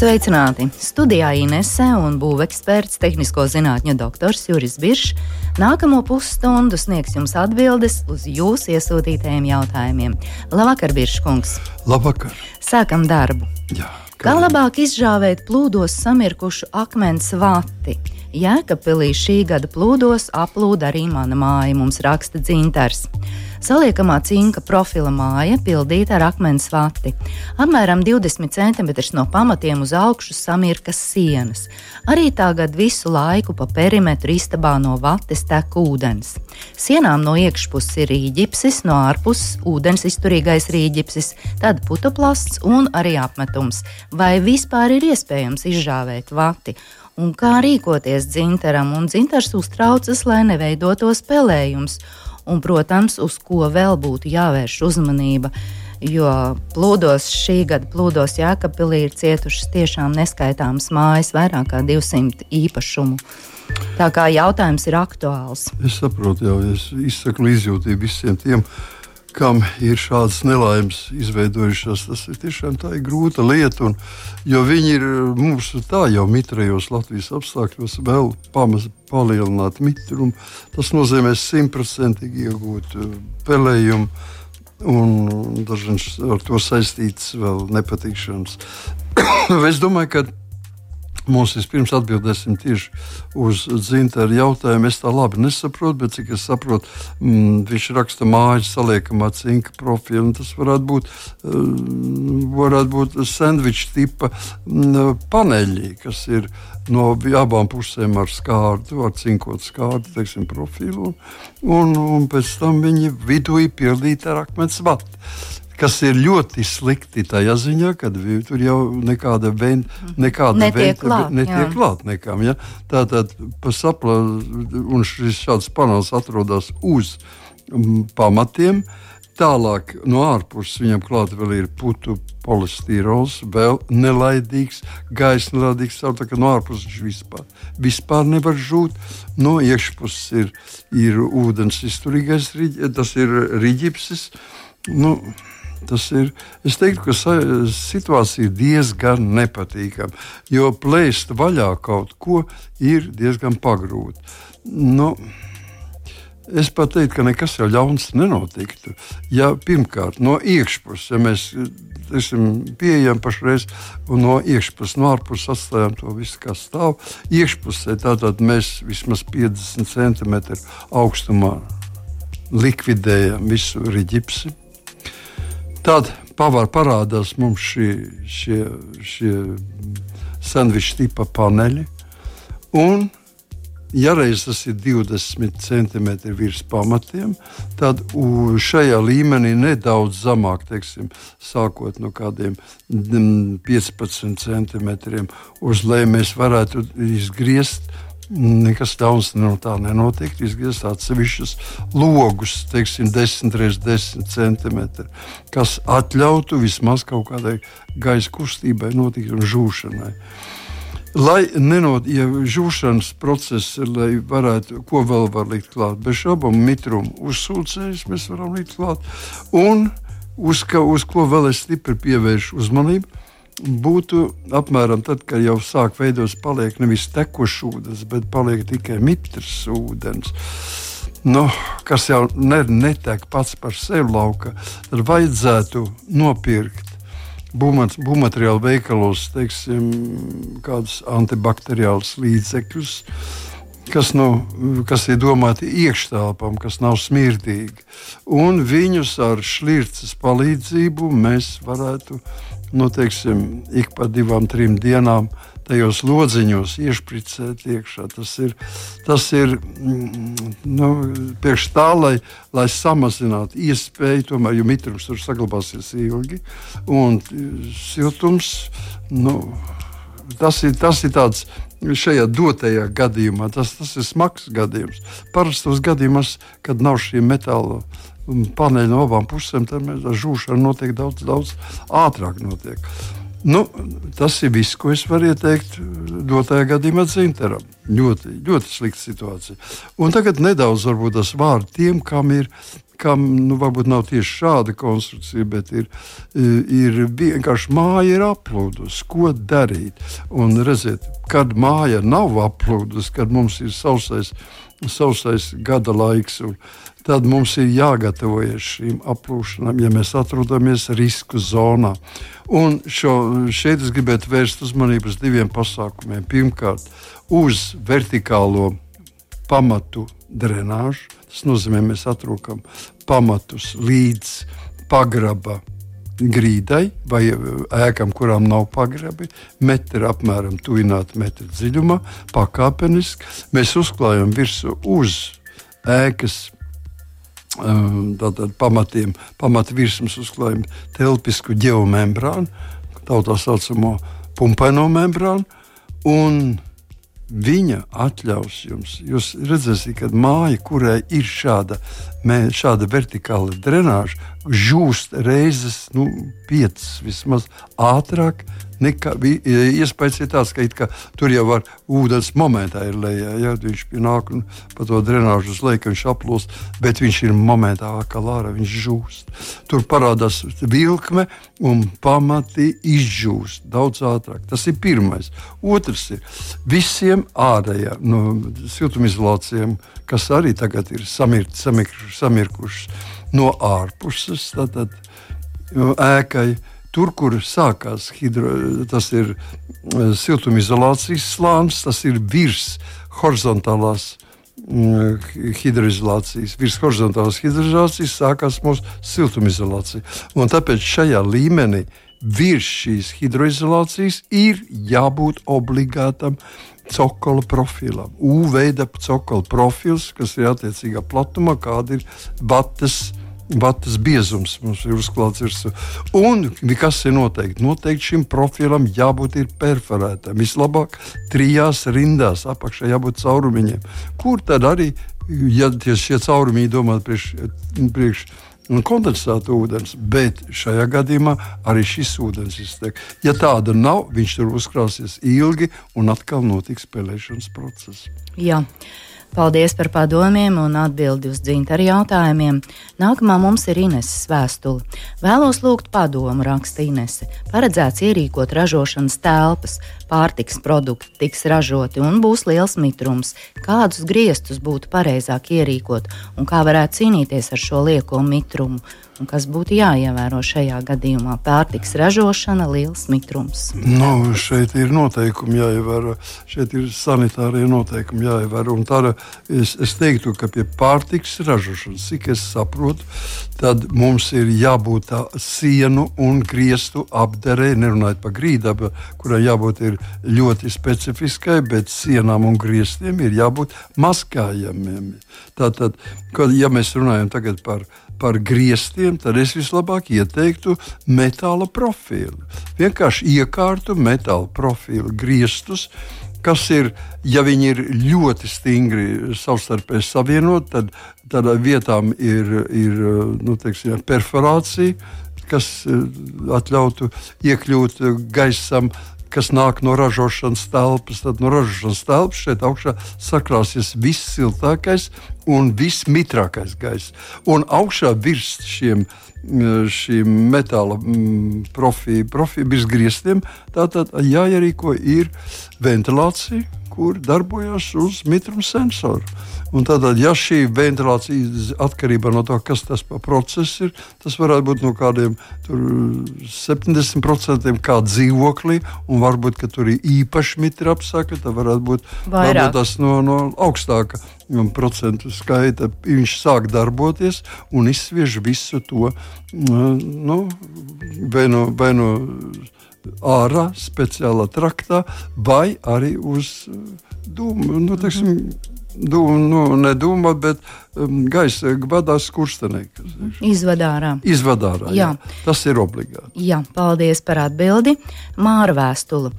Sveicināti! Studijā Inese un būveksperts, tehnisko zinātņu doktors Juris Biršs nākamo pusstundu sniegs jums atbildes uz jūsu iesūtītajiem jautājumiem. Labvakar, Birškungs! Labvakar! Sākam darbu! Jā, kā labāk izžāvēt plūdos samirkušu akmens vati? Jēkabpilī šī gada plūdos aplūda arī mana māja, mums raksta dzintars. Saliekamā cinka profila māja pildīta ar akmens vati. Apmēram 20 cm no pamatiem uz augšu samirkas sienas. Arī tagad visu laiku pa perimetru istabā no vates tek ūdens. Sienām no iekšpuses ir rīģipsis, no ārpuses ūdens izturīgais rīģipsis, tad putoplasts un arī apmetums. Vai vispār ir iespējams izžāvēt vati? un kā rīkoties dzintaram, un dzintars uztraucas, lai neveidotos pelējums un, protams, uz ko vēl būtu jāvērš uzmanība. Jo plūdos šī gada plūdos Jēkabpilī ir cietušas tiešām neskaitāmas mājas, vairāk kā 200 īpašumu. Tā kā jautājums ir aktuāls. Es saprotu, jau es izsaku līdzjūtību visiem tiem, kam ir šādas nelaimes izveidojušās. Tas ir tiešām tā ir grūta lieta. Un, jo viņi ir mums tā jau mitrajos Latvijas apstākļos vēl pamaz, palielināt mitrumu. Tas nozīmē simtprocentīgi iegūt eh, pelējumu. Un dažreiz ar to saistīts vēl nepatikšanas. es domāju, ka Mums vispirms atbildēsim tieši uz Zintāra jautājumu. Es tā labi nesaprotu, bet cik es saprotu, mm, viņš raksta mājas saliekamā cinka profilu. Tas varētu būt, uh, varētu būt sandviča tipa mm, paneļi, kas ir no abām pusēm ar skārdu, ar cinkot skārdu, teiksim, profilu. Un, un pēc tam viņi vidū ir pildīti ar akmens vatu kas ir ļoti slikti tajā ziņā, ka tur jau nekāda veida netiek klāt. Netiek klāt nekam, ja? Tātad sapla, un šis šāds panels atrodas uz pamatiem. Tālāk no ārpuses viņam klāt vēl ir putu polistīrols, vēl nelaidīgs, gaisa nelaidīgs. Tā kā no ārpuses viņš vispār, vispār nevar žūt. No iekšpuses ir, ir ūdens izturīgais, tas ir rīģipsis. Nu, Tas ir, es teiktu, ka situācija ir diezgan nepatīkama, jo plēst vaļā kaut ko ir diezgan pagrūti. Nu, Es pat teiktu, ka nekas jau ļauns nenotiktu. Ja pirmkārt no iekšpuses, ja mēs esam pieejami pašreiz, un no iekšpuses, no ārpuses atstājam to visu, kas stāv. Iekšpusē tātad mēs vismaz 50 centimetru augstumā likvidējam visu riģipsi. Tad pavar parādās mums šie, šie, šie sandviča tipa paneļi. Un, ja reiz tas ir 20 centimetri virs pamatiem, tad šajā līmenī nedaudz zemāk, teiksim, sākot no kādiem 15 centimetriem uz leju, mēs varētu izgriezt Nekas daudz no tā nenotiek. Izgriezt atsevišķus logus, teiksim, 10 x 10 cm, kas ļautu vismaz kaut kādai gaisa kustībai notikt un žūšanai. Lai nenot, ja žūšanas process, lai varētu, ko vēl var likt klāt, bez šaubām mitrumu uzsūcējus mēs varam likt klāt, un uz, ka, uz ko vēl es stipri pievēršu uzmanību, būtu apmēram tad, kad jau sāk veidoties, paliek nevis tekušs ūdens, bet paliek tikai mitrs ūdens. Nu, kas jau ne, netek pats par sevi lauka, tad vajadzētu nopirkt būvmateriālu veikalos, teiksim, kādus antibakteriālus līdzekļus, kas, nu, kas ir domāti iekštelpam, kas nav smirdīgi. Un viņus ar šlirces palīdzību mēs varētu nu, teiksim, ik pa divām, trim dienām tajos lodziņos iešpricēt iekšā. Tas ir, tas ir mm, nu, priekš tā, lai, lai samazinātu iespēju, tomēr, jo mitrums tur saglabāsies ilgi un siltums. Nu, tas ir, tas ir tāds šajā dotajā gadījumā tas, tas ir smags gadījums. Parastos gadījumos, kad nav šī metāla paneļi no abām pusēm, tad žūšana notiek daudz, daudz ātrāk. Notiek. Nu, tas ir viss, ko es varu ieteikt dotajā gadījumā Zinteram. Ļoti, ļoti slikta situācija. Un tagad nedaudz tas vārds tiem, kam ir. Kam nu, varbūt nav tieši šāda konstrukcija, bet ir, ir vienkārši māja ir aplūdusi. Ko darīt? Un redziet, kad māja nav aplūdusi, kad mums ir sausais, sausais gada laiks, un, tad mums ir jāgatavojas šīm aplūšanām, ja mēs atrodamies risku zonā. Un šo, šeit es gribētu vērst uzmanību uz diviem pasākumiem. Pirmkārt, uz vertikālo pamatu drenāžu. Tas nozīmē, mēs atrokam pamatus līdz pagraba grīdai vai ēkām, kurām nav pagrabi, metri apmēram tuvināti metru dziļumā, pakāpeniski. Mēs uzklājam virsmu uz ēkas Ehm, tātad pamatiem, pamata virsmas uzklājam telpisku geomembrānu, tā saucamo pumpaino membrānu. Viņa atļaus jums, jūs redzēsiet, ka māja, kurai ir šāda, mē, šāda vertikāla drenāža, žūst reizes, nu, piecas vismaz ātrāk nekā, iespējas ir tāds, ka, ka tur jau var ūdens momentā ir lejā. Ja? Viņš nāk un pa to drenāžu uz leju, viņš aplūst, bet viņš ir momentā kā lāra, viņš žūst. Tur parādās vilkme un pamati izžūst daudz ātrāk. Tas ir pirmais. Otrs ir visiem ārējiem no siltumizolācijiem, kas arī tagad ir samirt, samirkušas samirkuš no ārpuses. Tātad, ēkai Tur, kur sākās hidro, tas ir eh, siltumizolācijas slānis, tas ir virs horizontālās mm, hidroizolācijas. Virs horizontālās hidroizolācijas sākās mūsu siltumizolācija. Un tāpēc šajā līmenī virs šīs hidroizolācijas ir jābūt obligātam cokola profilam. U-veida cokola profils, kas ir attiecīgā platumā, kāda ir batas vatas biezums mums ir uzklāts virsū. Un kas ir noteikti? Noteikti šim profilam jābūt perforētam. Vislabāk trijās rindās apakšā jābūt caurumiņiem. Kur tad arī, ja šie caurumiņi domāti priekš, priekš kondensēta ūdens, bet šajā gadījumā arī šis ūdens iztek. Ja tāda nav, viņš tur uzkrāsies ilgi un atkal notiks spēlēšanas process. Jā. Paldies par padomiem un atbildi uz dzintara jautājumiem. Nākamā mums ir Ineses vēstule. Vēlos lūgt padomu, raksta Inese. Paredzēts ierīkot ražošanas telpas, pārtiks produkti tiks ražoti un būs liels mitrums. Kādus griestus būtu pareizāk ierīkot un kā varētu cīnīties ar šo lieko mitrumu? un kas būtu jāievēro šajā gadījumā. Pārtiks ražošana, liels mitrums. Nu, šeit ir noteikumi jāievēro, šeit ir sanitārie noteikumi jāievēro. Tāda, es, es teiktu, ka pie pārtiks ražošanas, cik es saprotu, tad mums ir jābūt tā sienu un griestu apdarē, nerunājot par grīdu, kurai jābūt ļoti specifiskai, bet sienām un griestiem ir jābūt maskājamiem. Tātad, kad, ja mēs runājam par par griestiem, tad es vislabāk ieteiktu metāla profilu. Vienkārši iekārtu metāla profilu griestus. Kas ir, ja viņi ir ļoti stingri savstarpēji savienoti, tad tādā vietām ir, ir nu, teiksim, perforācija, kas eh, ļautu iekļūt gaisam kas nāk no ražošanas telpas. Tad no ražošanas telpas šeit augšā sakrāsies viss siltākais un viss mitrākais gaiss. Un augšā virs šiem, šiem metāla mm, profīļiem, profi, virs griestiem, tātad jāierīko ir ventilācija, kur darbojas uz mitruma sensoru. Un tātad, ja šī ventilācija atkarībā no tā, kas tas par procesu ir, tas varētu būt no kādiem tur, 70% kā dzīvoklī, un varbūt tur ir īpaši mitri apsakti. Tad varētu būt varbūt tas no, no augstāka procentu skaita. Viņš sāk darboties un izsviež visu to nu, vai no. Vai no ārā, speciālā traktā, vai arī uz dūmu. Nu, teiksim, Dūma, nu, ne dūma, bet um, gaisa vadās skurstenē. Izvada ārā. Izvada ārā jā. Jā. Tas ir obligāti. Jā, paldies par atbildi. Māra vēstuli.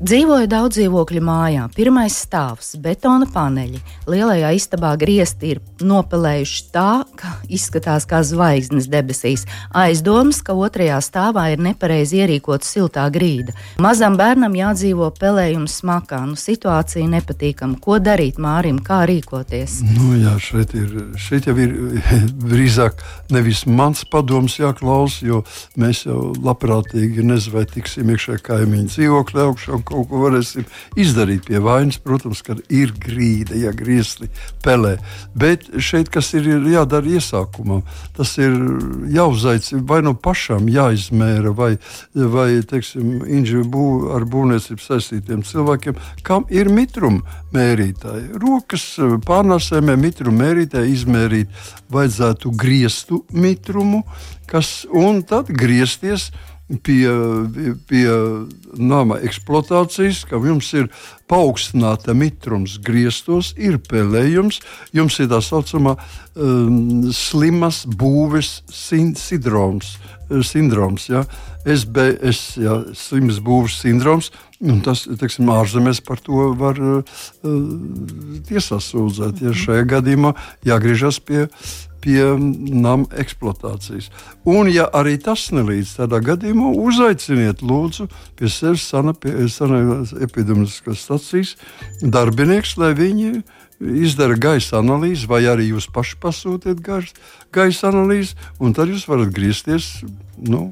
Dzīvoju daudz dzīvokļu mājā. Pirmais stāvs, betona paneļi. Lielajā istabā griezti ir nopelējuši tā, ka izskatās kā zvaigznes debesīs. Aizdomas, ka otrajā stāvā ir nepareizi ierīkota siltā grīda. Mazam bērnam jādzīvo pelējums smakā. Nu, situācija nepatīkama. Ko darīt Mārim, kā rīkoties? Nu, jā, šeit, ir, šeit jau ir drīzāk nevis mans padoms jāklaus, jo mēs jau labprātīgi tiksim iekšā kaimiņu dzīvokļa augšā kaut ko varēsim izdarīt pie vainas. Protams, ka ir grīda, ja griezti pelē. Bet šeit, kas ir jādara iesākumā, tas ir jāuzaicina vai no pašām jāizmēra, vai, vai teiksim, bū, ar būvniecību saistītiem cilvēkiem, kam ir mitruma mērītāji. Rokas pārnāsēmē mitruma mērītāji izmērīt vajadzētu grieztu mitrumu, kas, un tad griezties pie, pie nama eksploatācijas, ka jums ir paaugstināta mitrums griestos, ir pelējums, jums ir tā saucamā um, slimas būves sindroms. sindroms ja? SBS, ja, slims būves sindroms. Tas, teiksim, ārzemēs par to var uh, tiesā sūdzēt. Ja šajā gadījumā jāgriežas pie pie nama eksploatācijas. Un, ja arī tas nelīdz, tādā gadījumā uzaiciniet lūdzu pie sevis sanākās epidemiskās stacijas darbinieks, lai viņi izdara gaisa analīzi, vai arī jūs paši pasūtiet gaisa analīzi, un tad jūs varat griezties nu,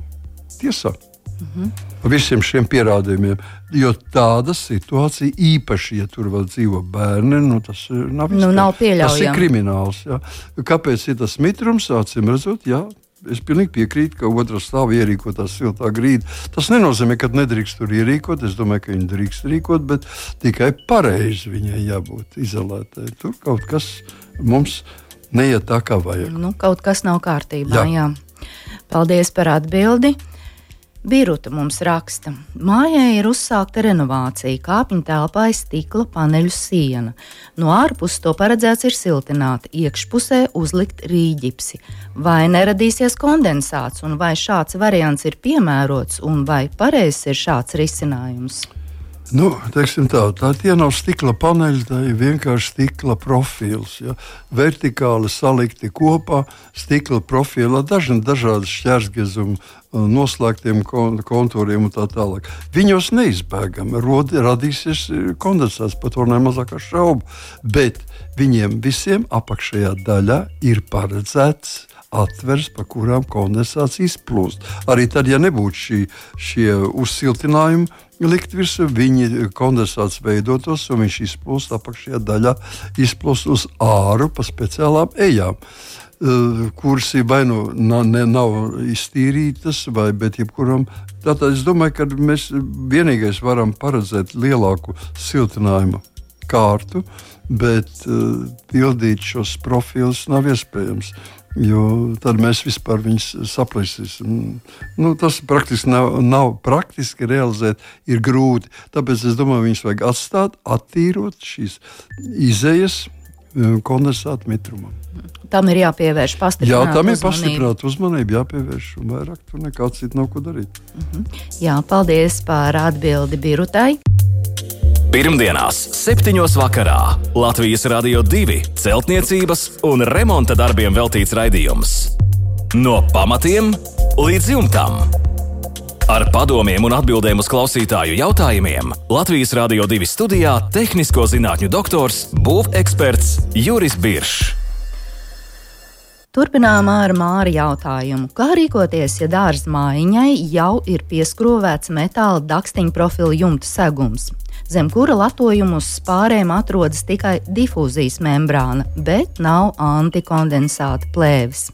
tiesā. Mhm. Visiem šiem pierādījumiem. Jo tāda situācija, īpaši, ja tur vēl dzīvo bērni, nu, tas nav, nu, nav pieļaujams. Tas ir krimināls. Jā. Kāpēc ir tas mitrums? Acīm redzot, jā. Es pilnīgi piekrītu, ka otrā stāvā ierīkotā siltā grīda. Tas nenozīmē, ka nedrīkst tur ierīkot. Es domāju, ka viņi drīkst rīkot, bet tikai pareizi viņai jābūt izolētai. Tur kaut kas mums neiet tā, kā vajag. Nu, kaut kas nav kārtībā. Jā. Jā. Paldies par atbildi. Biruta mums raksta, mājai ir uzsākta renovācija, kāpņu telpā ir stikla paneļu siena. No ārpuses to paredzēts ir siltināt, iekšpusē uzlikt rīģipsi. Vai neradīsies kondensāts, un vai šāds variants ir piemērots, un vai pareizs ir šāds risinājums? Nu, tā, tā tie nav stikla paneļi, tā ir vienkārši stikla profils. Ja? Vertikāli salikti kopā, stikla profilā, dažni dažādi šķērsgezumi, noslēgtiem kontūriem un tā tālāk. Viņos neizbēgami radīsies e, kondensāts, par to nemazākā šaubu, bet viņiem visiem apakšējā daļā ir paredzēts atvers, pa kurām kondensāts izplūst. Arī tad, ja nebūtu šī, šie uzsiltinājumi, likt virsū, viņi kondensāts veidotos un viņš izplūst apakšējā daļā, izplūst uz āru pa speciālām ejām. Uh, kuras ir vai nu nav, nav iztīrītas, vai bet jebkuram. Tātad es domāju, ka mēs vienīgais varam paredzēt lielāku siltinājumu kārtu, bet uh, pildīt šos profilus nav iespējams. Jo tad mēs vispār viņus saplēsīsim. Nu, tas praktiski nav, nav praktiski realizēt, ir grūti. Tāpēc es domāju, viņus vajag atstāt, attīrot šīs izējas e, kondensāta mitrumam. Tam ir jāpievērš pastiprināta uzmanība. Jā, tam ir pastiprināta uzmanība, jāpievērš. Un vairāk tur nekā citu nav ko darīt. Uh mhm. -huh. Jā, paldies par atbildi Birutai. Pirmdienās, 7. vakarā Latvijas Rādio 2 celtniecības un remonta darbiem veltīts raidījums. No pamatiem līdz jumtam. Ar padomiem un atbildēm uz klausītāju jautājumiem Latvijas Rādio 2 studijā - tehnisko zinātņu doktors, būveksperts Juris Biršs. Turpinām ar māri jautājumu. Kā rīkoties, ja dārza mājiņai jau ir pieskrāvēts metāla dakstiņa profila jumta segums? Zem kura latojumu uz spārēm atrodas tikai difūzijas membrāna, bet nav antikondensāta plēves.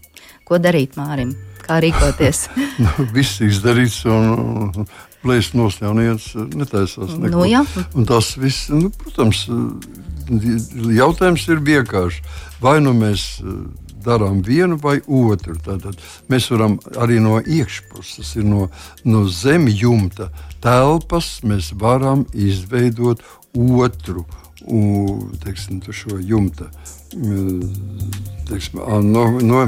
Ko darīt Mārim? Kā rīkoties? nu, viss izdarīts un plēst nosļaunies netaisās. Neko. Nu, un tas viss, nu, protams, jautājums ir vienkārši. Vai nu mēs darām vienu vai otru. Tātad mēs varam arī no iekšpuses, no, no zemes jumta telpas, mēs varam izveidot otru teiksim, šo jumta. Teiksim, no, no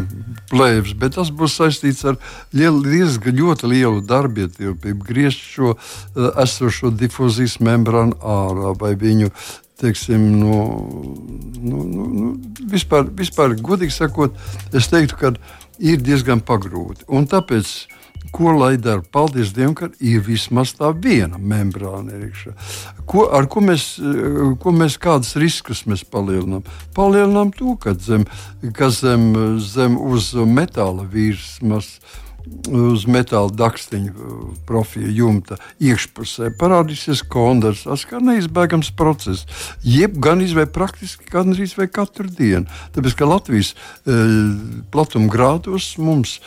plēvis, bet tas būs saistīts ar lielu, diezgan ļoti lielu darbietilpību, griezt šo uh, esošo difūzijas membrānu ārā vai viņu. Teiksim, nu, nu, nu, nu, vispār, vispār, godīgi sakot, es teiktu, ka ir diezgan pagrūti. Un tāpēc Ko lai dara? Paldies Dievam, ka ir vismaz tā viena membrāna iekšā. Ko, ar ko mēs, ko mēs kādas riskus mēs palielinām? Palielinām to, ka zem, ka zem, zem uz metāla virsmas uz metāla dakstiņa uh, profila jumta iekšpusē parādīsies kondens. Tas kā neizbēgams process. Jeb gan izvēlēt praktiski gandrīz vai katru dienu. Tāpēc, ka Latvijas e, platuma grādos mums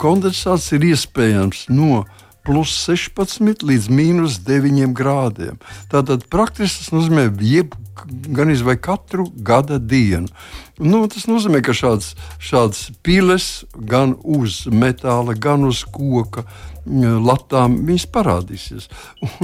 kondensāts ir iespējams no plus 16 līdz minus 9 grādiem. Tātad praktiski tas nozīmē jebkuru gan vai katru gada dienu. Nu, tas nozīmē, ka šāds, šāds piles gan uz metāla, gan uz koka latām parādīsies.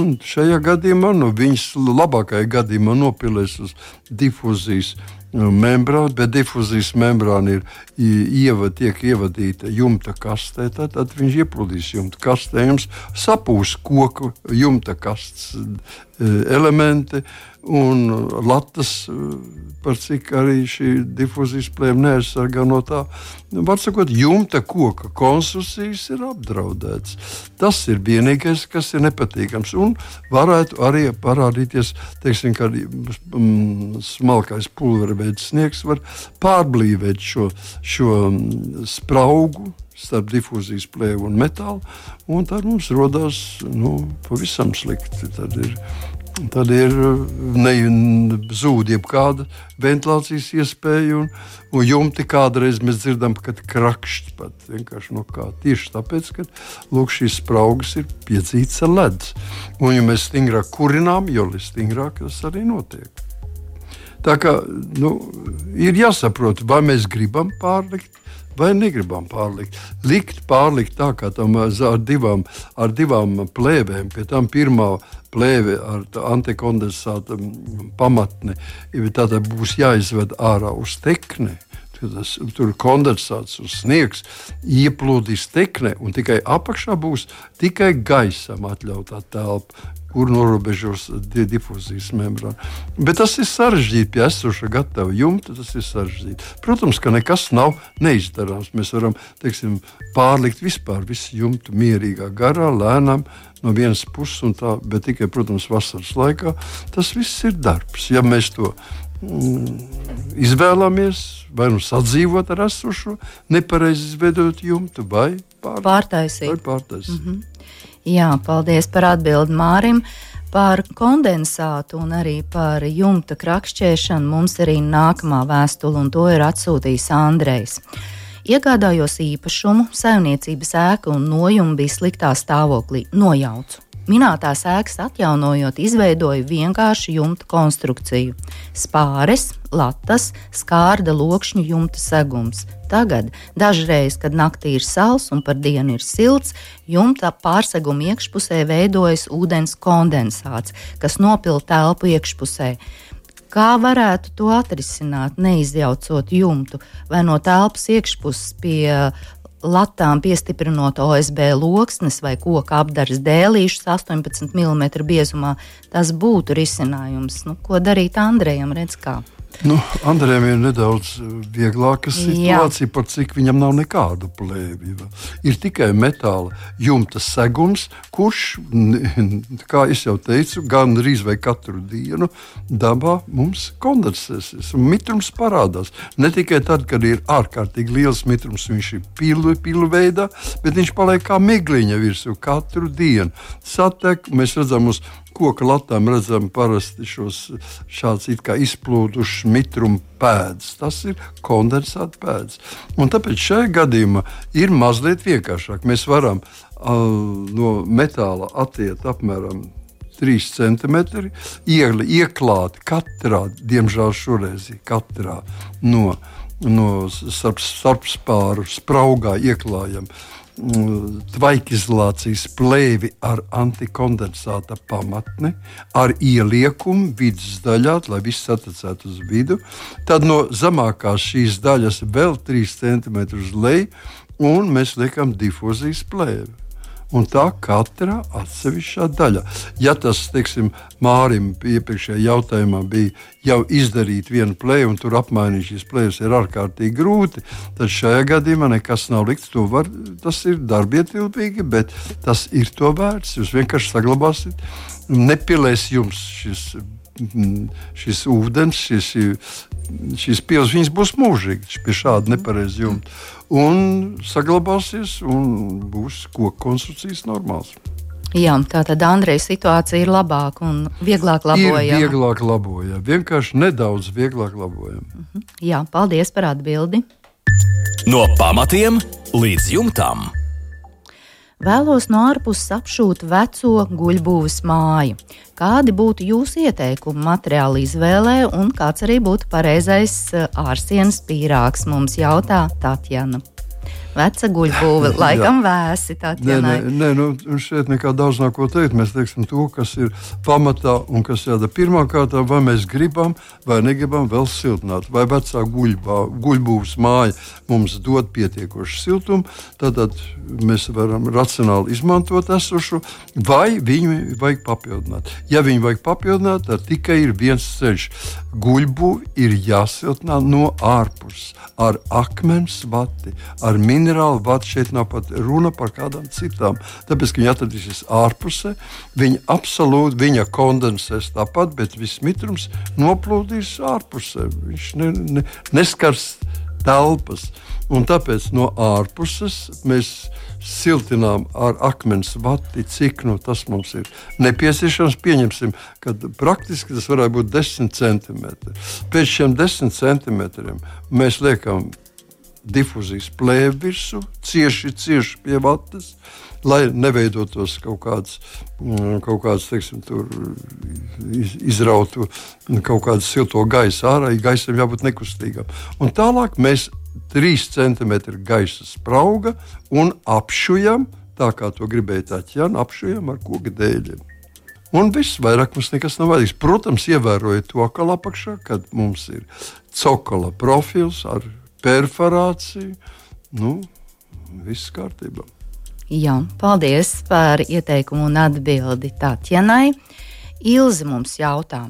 Un šajā gadījumā nu, viņas labākajā gadījumā nopilēs uz difūzijas membrāna, bet difūzijas membrāna ir ieva, tiek ievadīta jumta kastē. Tad, tad viņš iepludīs jumta kastē. Jums sapūs koku jumta kastes elementi un latas, par cik arī šī difūzijas plēma neaizsargā no tā. Var sakot, jumta koka konstrukcijas ir apdraudētas. Tas ir vienīgais, kas ir nepatīkams. Un varētu arī parādīties, teiksim, ka mm, smalkais pulverveids sniegs var pārblīvēt šo, šo mm, spraugu starp difūzijas plēvu un metālu, un tad mums rodas nu, pavisam slikti. Tad ir Tad ir zūd jebkāda ventilācijas iespēja, un, un jumti kādreiz mēs dzirdam, ka krakšķi pat vienkārši no kā. Tieši tāpēc, ka lūk, šīs spraugas ir piedzītas ar ledus. Un, ja mēs stingrāk kurinām, jo stingrāk tas arī notiek. Tā kā nu, ir jāsaprot, vai mēs gribam pārlikt vai negribam pārlikt. Likt pārlikt tā kā tam ar divām, ar divām plēvēm, pie tam pirmā plēve ar antikondensāta pamatni, būs jāizved ārā uz tekni. Tas, tur kondensāts un sniegs ieplūdīs teknē, un tikai apakšā būs tikai gaisam atļautā telpa kur norobežos difūzijas membrāna. Bet tas ir sarežģīti pie esoša gatava jumta. Tas ir sarežģīti. Protams, ka nekas nav neizdarāms. Mēs varam teiksim, pārlikt vispār visu jumtu mierīgā garā, lēnām. No vienas puses, tā, bet tikai, protams, vasaras laikā tas viss ir darbs. Ja mēs to mm, izvēlamies, vai nu sadzīvot ar esošo, nepareizi izveidot jumtu, vai pār, pārtaisīt. Vai pārtaisīt. Mm -hmm. Jā, paldies par atbildi Mārim. Par kondensātu un arī par jumta krakšķēšanu mums arī nākamā vēstule, un to ir atsūtījis Andrejs. Iegādājos īpašumu, saimniecības ēku un nojumu bija sliktā stāvoklī, nojaucu. Minētās ēkas atjaunojot, izveidoja vienkāršu jumta konstrukciju. Spāres, latas, skārda lokšņu jumta segums. Tagad, dažreiz, kad naktī ir sals un par dienu ir silts, jumta pārseguma iekšpusē veidojas ūdens kondensāts, kas nopilda telpu iekšpusē. Kā varētu to atrisināt, neizjaucot jumtu vai no telpas iekšpuses pie latām piestiprinot OSB loksnes vai koka apdares dēlīšus 18 mm biezumā, tas būtu risinājums. Nu, ko darīt Andrejam? Redz, kā. Nu, Andrejam ir nedaudz vieglāka situācija, par cik viņam nav nekādu plēvju. Ir tikai metāla jumta segums, kurš, kā jau teicu, gan drīz vai katru dienu dabā mums kondensēsies. Mitrums parādās ne tikai tad, kad ir ārkārtīgi liels mitrums, viņš ir pilu, pilu veidā, bet viņš paliek kā migliņa virsū katru dienu. Satek, mēs redzam uz koka latām redzam parasti šos šādus izplūdušus mitruma pēdas. Tas ir kondensāta pēdas. Un tāpēc šajā gadījumā ir mazliet vienkāršāk. Mēs varam uh, no metāla attiekt apmēram 3 centimetri, iegli, ieklāt katrā, diemžēl šoreiz katrā no, no starp, starpspāru spraugā ieklājam mm, tvaikizolācijas plēvi ar antikondensāta pamatni, ar ieliekumu vidus daļā, lai viss atcētu uz vidu. Tad no zemākās šīs daļas vēl 3 cm uz leju, un mēs liekam difūzijas plēvi un tā katra atsevišķā daļa. Ja tas, teiksim, Mārim iepriekšējā jautājumā bija jau izdarīt vienu plēju, un tur apmainīt šīs plēves ir ārkārtīgi grūti, tad šajā gadījumā nekas nav likts. Var, tas ir darbietilpīgi, bet tas ir to vērts. Jūs vienkārši saglabāsiet, nepilēs jums šis šis ūdens, šis, šīs pilsētas būs mūžīgas pie šāda nepareiza jumta. Un saglabāsies, un būs koku konstrukcijas normāls. Jā, tā tad Andreja situācija ir labāka un vieglāk labojama. Ir vieglāk labojama, vienkārši nedaudz vieglāk labojama. Uh mhm. -huh. Jā, paldies par atbildi. No pamatiem līdz jumtam. Vēlos no ārpuses apšūt veco guļbūves māju. Kādi būtu jūsu ieteikumi materiāla izvēlē un kāds arī būtu pareizais eh, ārsienas pīrāgs, mums jautā Tatjana. Veca guļbūve, laikam vēsi. Nē, nē, nē nu, šeit nekā daudz nav ko teikt. Mēs teiksim to, kas ir pamatā un kas jādara pirmkārt, vai mēs gribam vai negribam vēl siltināt. Vai vecā guļbā, guļbūves māja mums dod pietiekošu siltumu, tad, mēs varam racionāli izmantot esošu, vai viņu vajag papildināt. Ja viņu vajag papildināt, tad tikai ir viens ceļš. Guļbūve ir jāsiltina no ārpuses ar akmens vati, ar minējumu minerāli vati šeit nav pat runa par kādām citām. Tāpēc, ka viņi atradīsies ārpusē, viņi absolūti viņa kondensēs tāpat, bet viss mitrums noplūdīs ārpusē. Viņš ne, ne, neskars telpas. Un tāpēc no ārpuses mēs siltinām ar akmens vati, cik nu, tas mums ir nepieciešams. Pieņemsim, ka praktiski tas varētu būt 10 centimetri. Pēc šiem 10 centimetriem mēs liekam difuzijas plēvi virsū, cieši, cieši pie vatas, lai neveidotos kaut kāds, mm, kaut kāds teiksim, tur, izrautu kaut kādu silto gaisu ārā, gaisam jābūt nekustīgam. Un tālāk mēs 3 cm gaisa sprauga un apšujam, tā kā to gribēja Taķjana, apšujam ar koku dēļiem. Un viss vairāk mums nekas nav vajadzīgs. Protams, ievērojot to, ka apakšā, kad mums ir cokola profils ar perforāciju. Nu, viss kārtībā. Jā, paldies par ieteikumu un atbildi Tatjanai. Ilze mums jautā,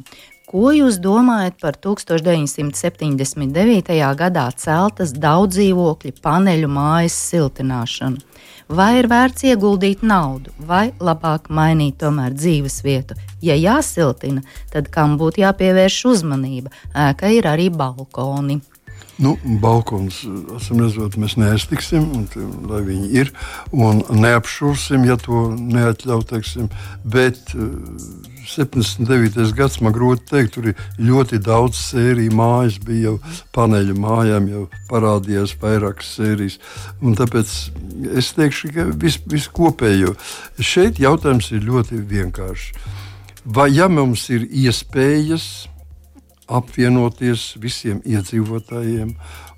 ko jūs domājat par 1979. gadā celtas daudz dzīvokļu paneļu mājas siltināšanu? Vai ir vērts ieguldīt naudu, vai labāk mainīt tomēr dzīves vietu? Ja jāsiltina, tad kam būtu jāpievērš uzmanība? Ēka ir arī balkoni. Nu, balkons, redzot, mēs neaiztiksim, un, lai viņi ir, un neapšūsim, ja to neatļaut. Teiksim, bet 79. Eh, gads man grūti pateikt, tur ir ļoti daudz sēriju mājas, bija jau paneļu mājām, jau parādījās vairākas sērijas. Tāpēc es teikšu, ka vis, viskopējo šeit jautājums ir ļoti vienkāršs. Vai ja mums ir iespējas, apvienoties visiem iedzīvotājiem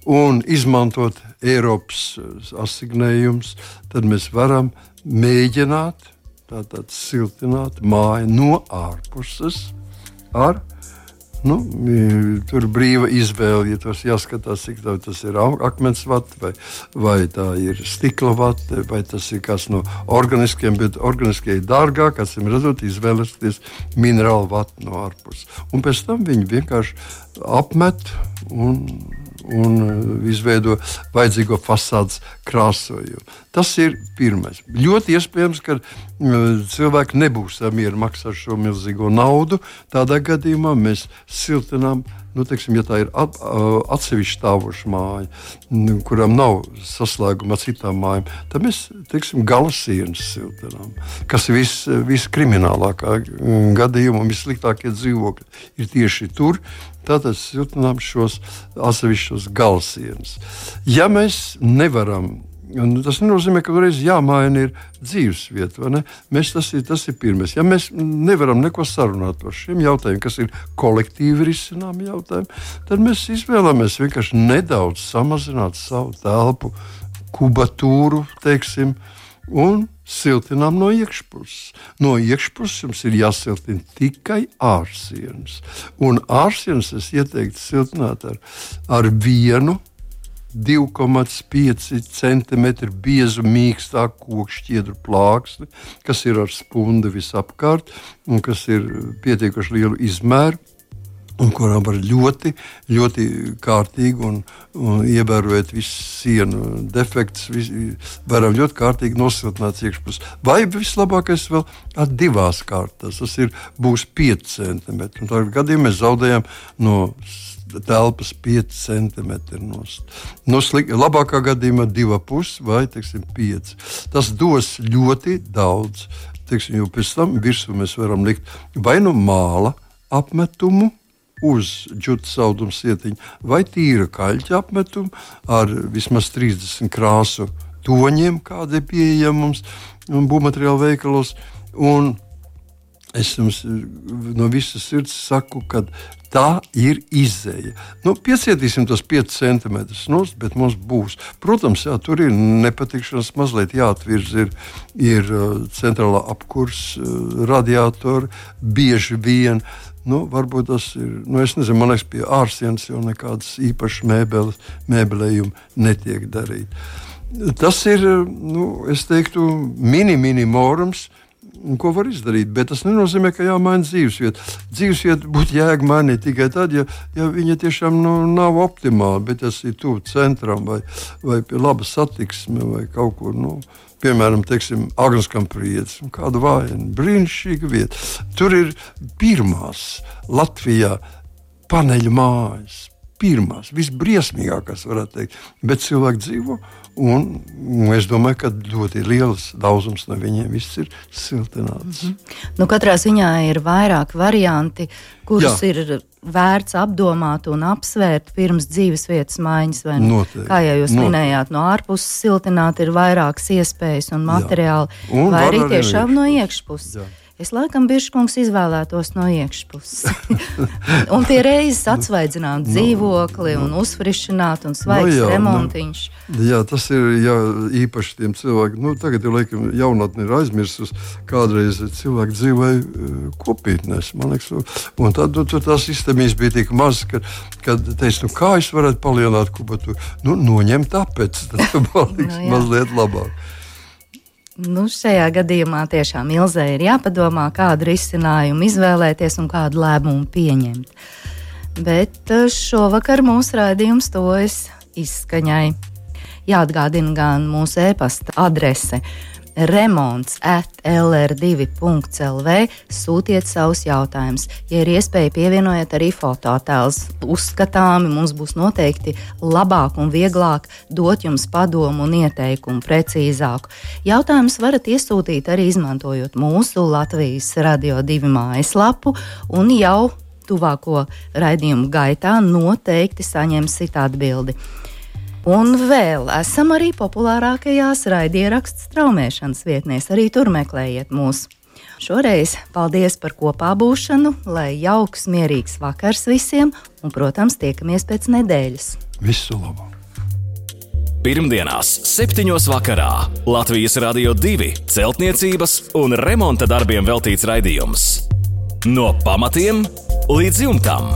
un izmantot Eiropas eh, asignējumus, tad mēs varam mēģināt tātad siltināt māju no ārpuses ar Nu, tur ir brīva izvēle. Ja tas jāskatās, cik tas ir akmens vats, vai, vai tā ir stikla vats, vai tas ir kas no organiskiem, bet organiskie ir dārgāk, ir redzot, izvēlēties minerālu vatu no ārpuses. Un pēc tam viņi vienkārši apmet un un uh, izveido vajadzīgo fasādes krāsojumu. Tas ir pirmais. Ļoti iespējams, ka uh, cilvēki nebūs mieru maksāt šo milzīgo naudu. Tādā gadījumā mēs siltinām nu, teiksim, ja tā ir at, atsevišķa stāvoša māja, kuram nav saslēguma ar citām mājām, tad mēs teiksim, gala sienas siltinām. Kas ir vis, viskriminālākā gadījumā un vissliktākie dzīvokļi ir tieši tur. Tātad siltinām šos atsevišķos galsienas. Ja mēs nevaram Un tas nenozīmē, ka reiz jāmaina ir dzīvesvieta. Mēs, tas, ir, tas ir pirmais. Ja mēs nevaram neko sarunāt par šiem jautājumiem, kas ir kolektīvi risināmi jautājumi, tad mēs izvēlamies vienkārši nedaudz samazināt savu telpu kubatūru, teiksim, un siltinām no iekšpuses. No iekšpuses jums ir jāsiltina tikai ārsienas. Un ārsienas es ieteiktu siltināt ar, ar vienu 2,5 cm biezu mīkstāku koku šķiedru plāksni, kas ir ar spundi visapkārt un kas ir pietiekuši lielu izmēru un kurām var ļoti, ļoti kārtīgi un, un ievērojot visu sienu defektus, varam ļoti kārtīgi nosiltināt iekšpusi. Vai vislabākais vēl ar divās kārtās, tas ir, būs 5 cm. Tādā gadījumā mēs zaudējam no telpas 5 cm. No slik, labākā gadījumā 2,5 vai teiksim, 5. Tas dos ļoti daudz. Teiksim, jo pēc tam virsū mēs varam likt vai nu māla apmetumu, uz džuta auduma sietiņa, vai tīra kaļķa apmetumu ar vismaz 30 krāsu toņiem, kāda ir pieejama mums būvmateriālu veikalos. Un es jums no visas sirds saku, ka tā ir izēja. Nu, piecietīsim tos 5 centimetrus, nu, bet mums būs. Protams, jā, tur ir nepatikšanas, mazliet jāatvirz, ir, ir uh, centrālā apkurss, uh, radiatori, bieži vien. Nu, varbūt tas ir. Nu, es nezinu, man liekas, pie ārsienas jau nekādas īpašas mēbeles, mēbelējumi netiek darīti. Tas ir, nu, es teiktu, mini-minimums. Ko var izdarīt, bet tas nenozīmē, ka jāmaina dzīvesvieta. Dzīvesvieta būtu jēga mainīt tikai tad, ja, ja viņa tiešām nu, nav optimāla, bet tas ir tuvu centram vai, vai pie laba satiksme vai kaut kur. Nu, piemēram, Agnēs kāda vaina, brīnišķīga vieta. Tur ir pirmās Latvijā paneļu mājas. Pirmās, visbriesmīgākās, varētu teikt, bet cilvēki dzīvo. Un, es domāju, ka ļoti liels daudzums no viņiem viss ir siltināts. Mm -hmm. nu, katrā ziņā ir vairāk varianti, kurus Jā. ir vērts apdomāt un apsvērt pirms dzīvesvietas maiņas. Nu, kā jau jūs Noteikti. minējāt, no ārpuses siltināt ir vairākas iespējas un materiāli, un vai arī tiešām no iekšpuses. Jā. Es laikam bišķiņš izvēlētos no iekšpuses. un pie reizes atsvaidzināt no, dzīvokli no, un uzfrišināt un svaigs no, jā, remontiņš. No, jā, tas ir jā, īpaši tiem cilvēkiem. Nu, tagad jau laikam jaunatni ir aizmirsus. Kādreiz cilvēki dzīvoja uh, kopietnēs, man liekas. Un tad nu, tur tās iztemijas bija tik maz, ka, kad teica, nu kā es varētu palielināt kubatu. Nu, noņemt tāpēc, tad paliks no, nu mazliet labāk. Nu, šajā gadījumā tiešām Ilzē ir jāpadomā, kādu risinājumu izvēlēties un kādu lēmumu pieņemt. Bet eh, šovakar mūsu raidījums tojas izskaņai. Jāatgādina gan mūsu e-pasta adrese remonts at lr2.lv. Sūtiet savus jautājumus. Ja ir iespēja, pievienojiet arī fototēlus. Uzskatāmi mums būs noteikti labāk un vieglāk dot jums padomu un ieteikumu precīzāku. Jautājumus varat iesūtīt arī izmantojot mūsu Latvijas Radio 2 mājaslapu un jau tuvāko raidījumu gaitā noteikti saņemsiet atbildi. Un vēl esam arī populārākajās raidierakstu straumēšanas vietnēs. Arī tur meklējiet mūs. Šoreiz paldies par kopā būšanu, lai jauks, mierīgs vakars visiem, un, protams, tiekamies pēc nedēļas. Visu labu! Pirmdienās, 7. vakarā Latvijas Rādio 2 celtniecības un remonta darbiem veltīts raidījums. No pamatiem līdz jumtam!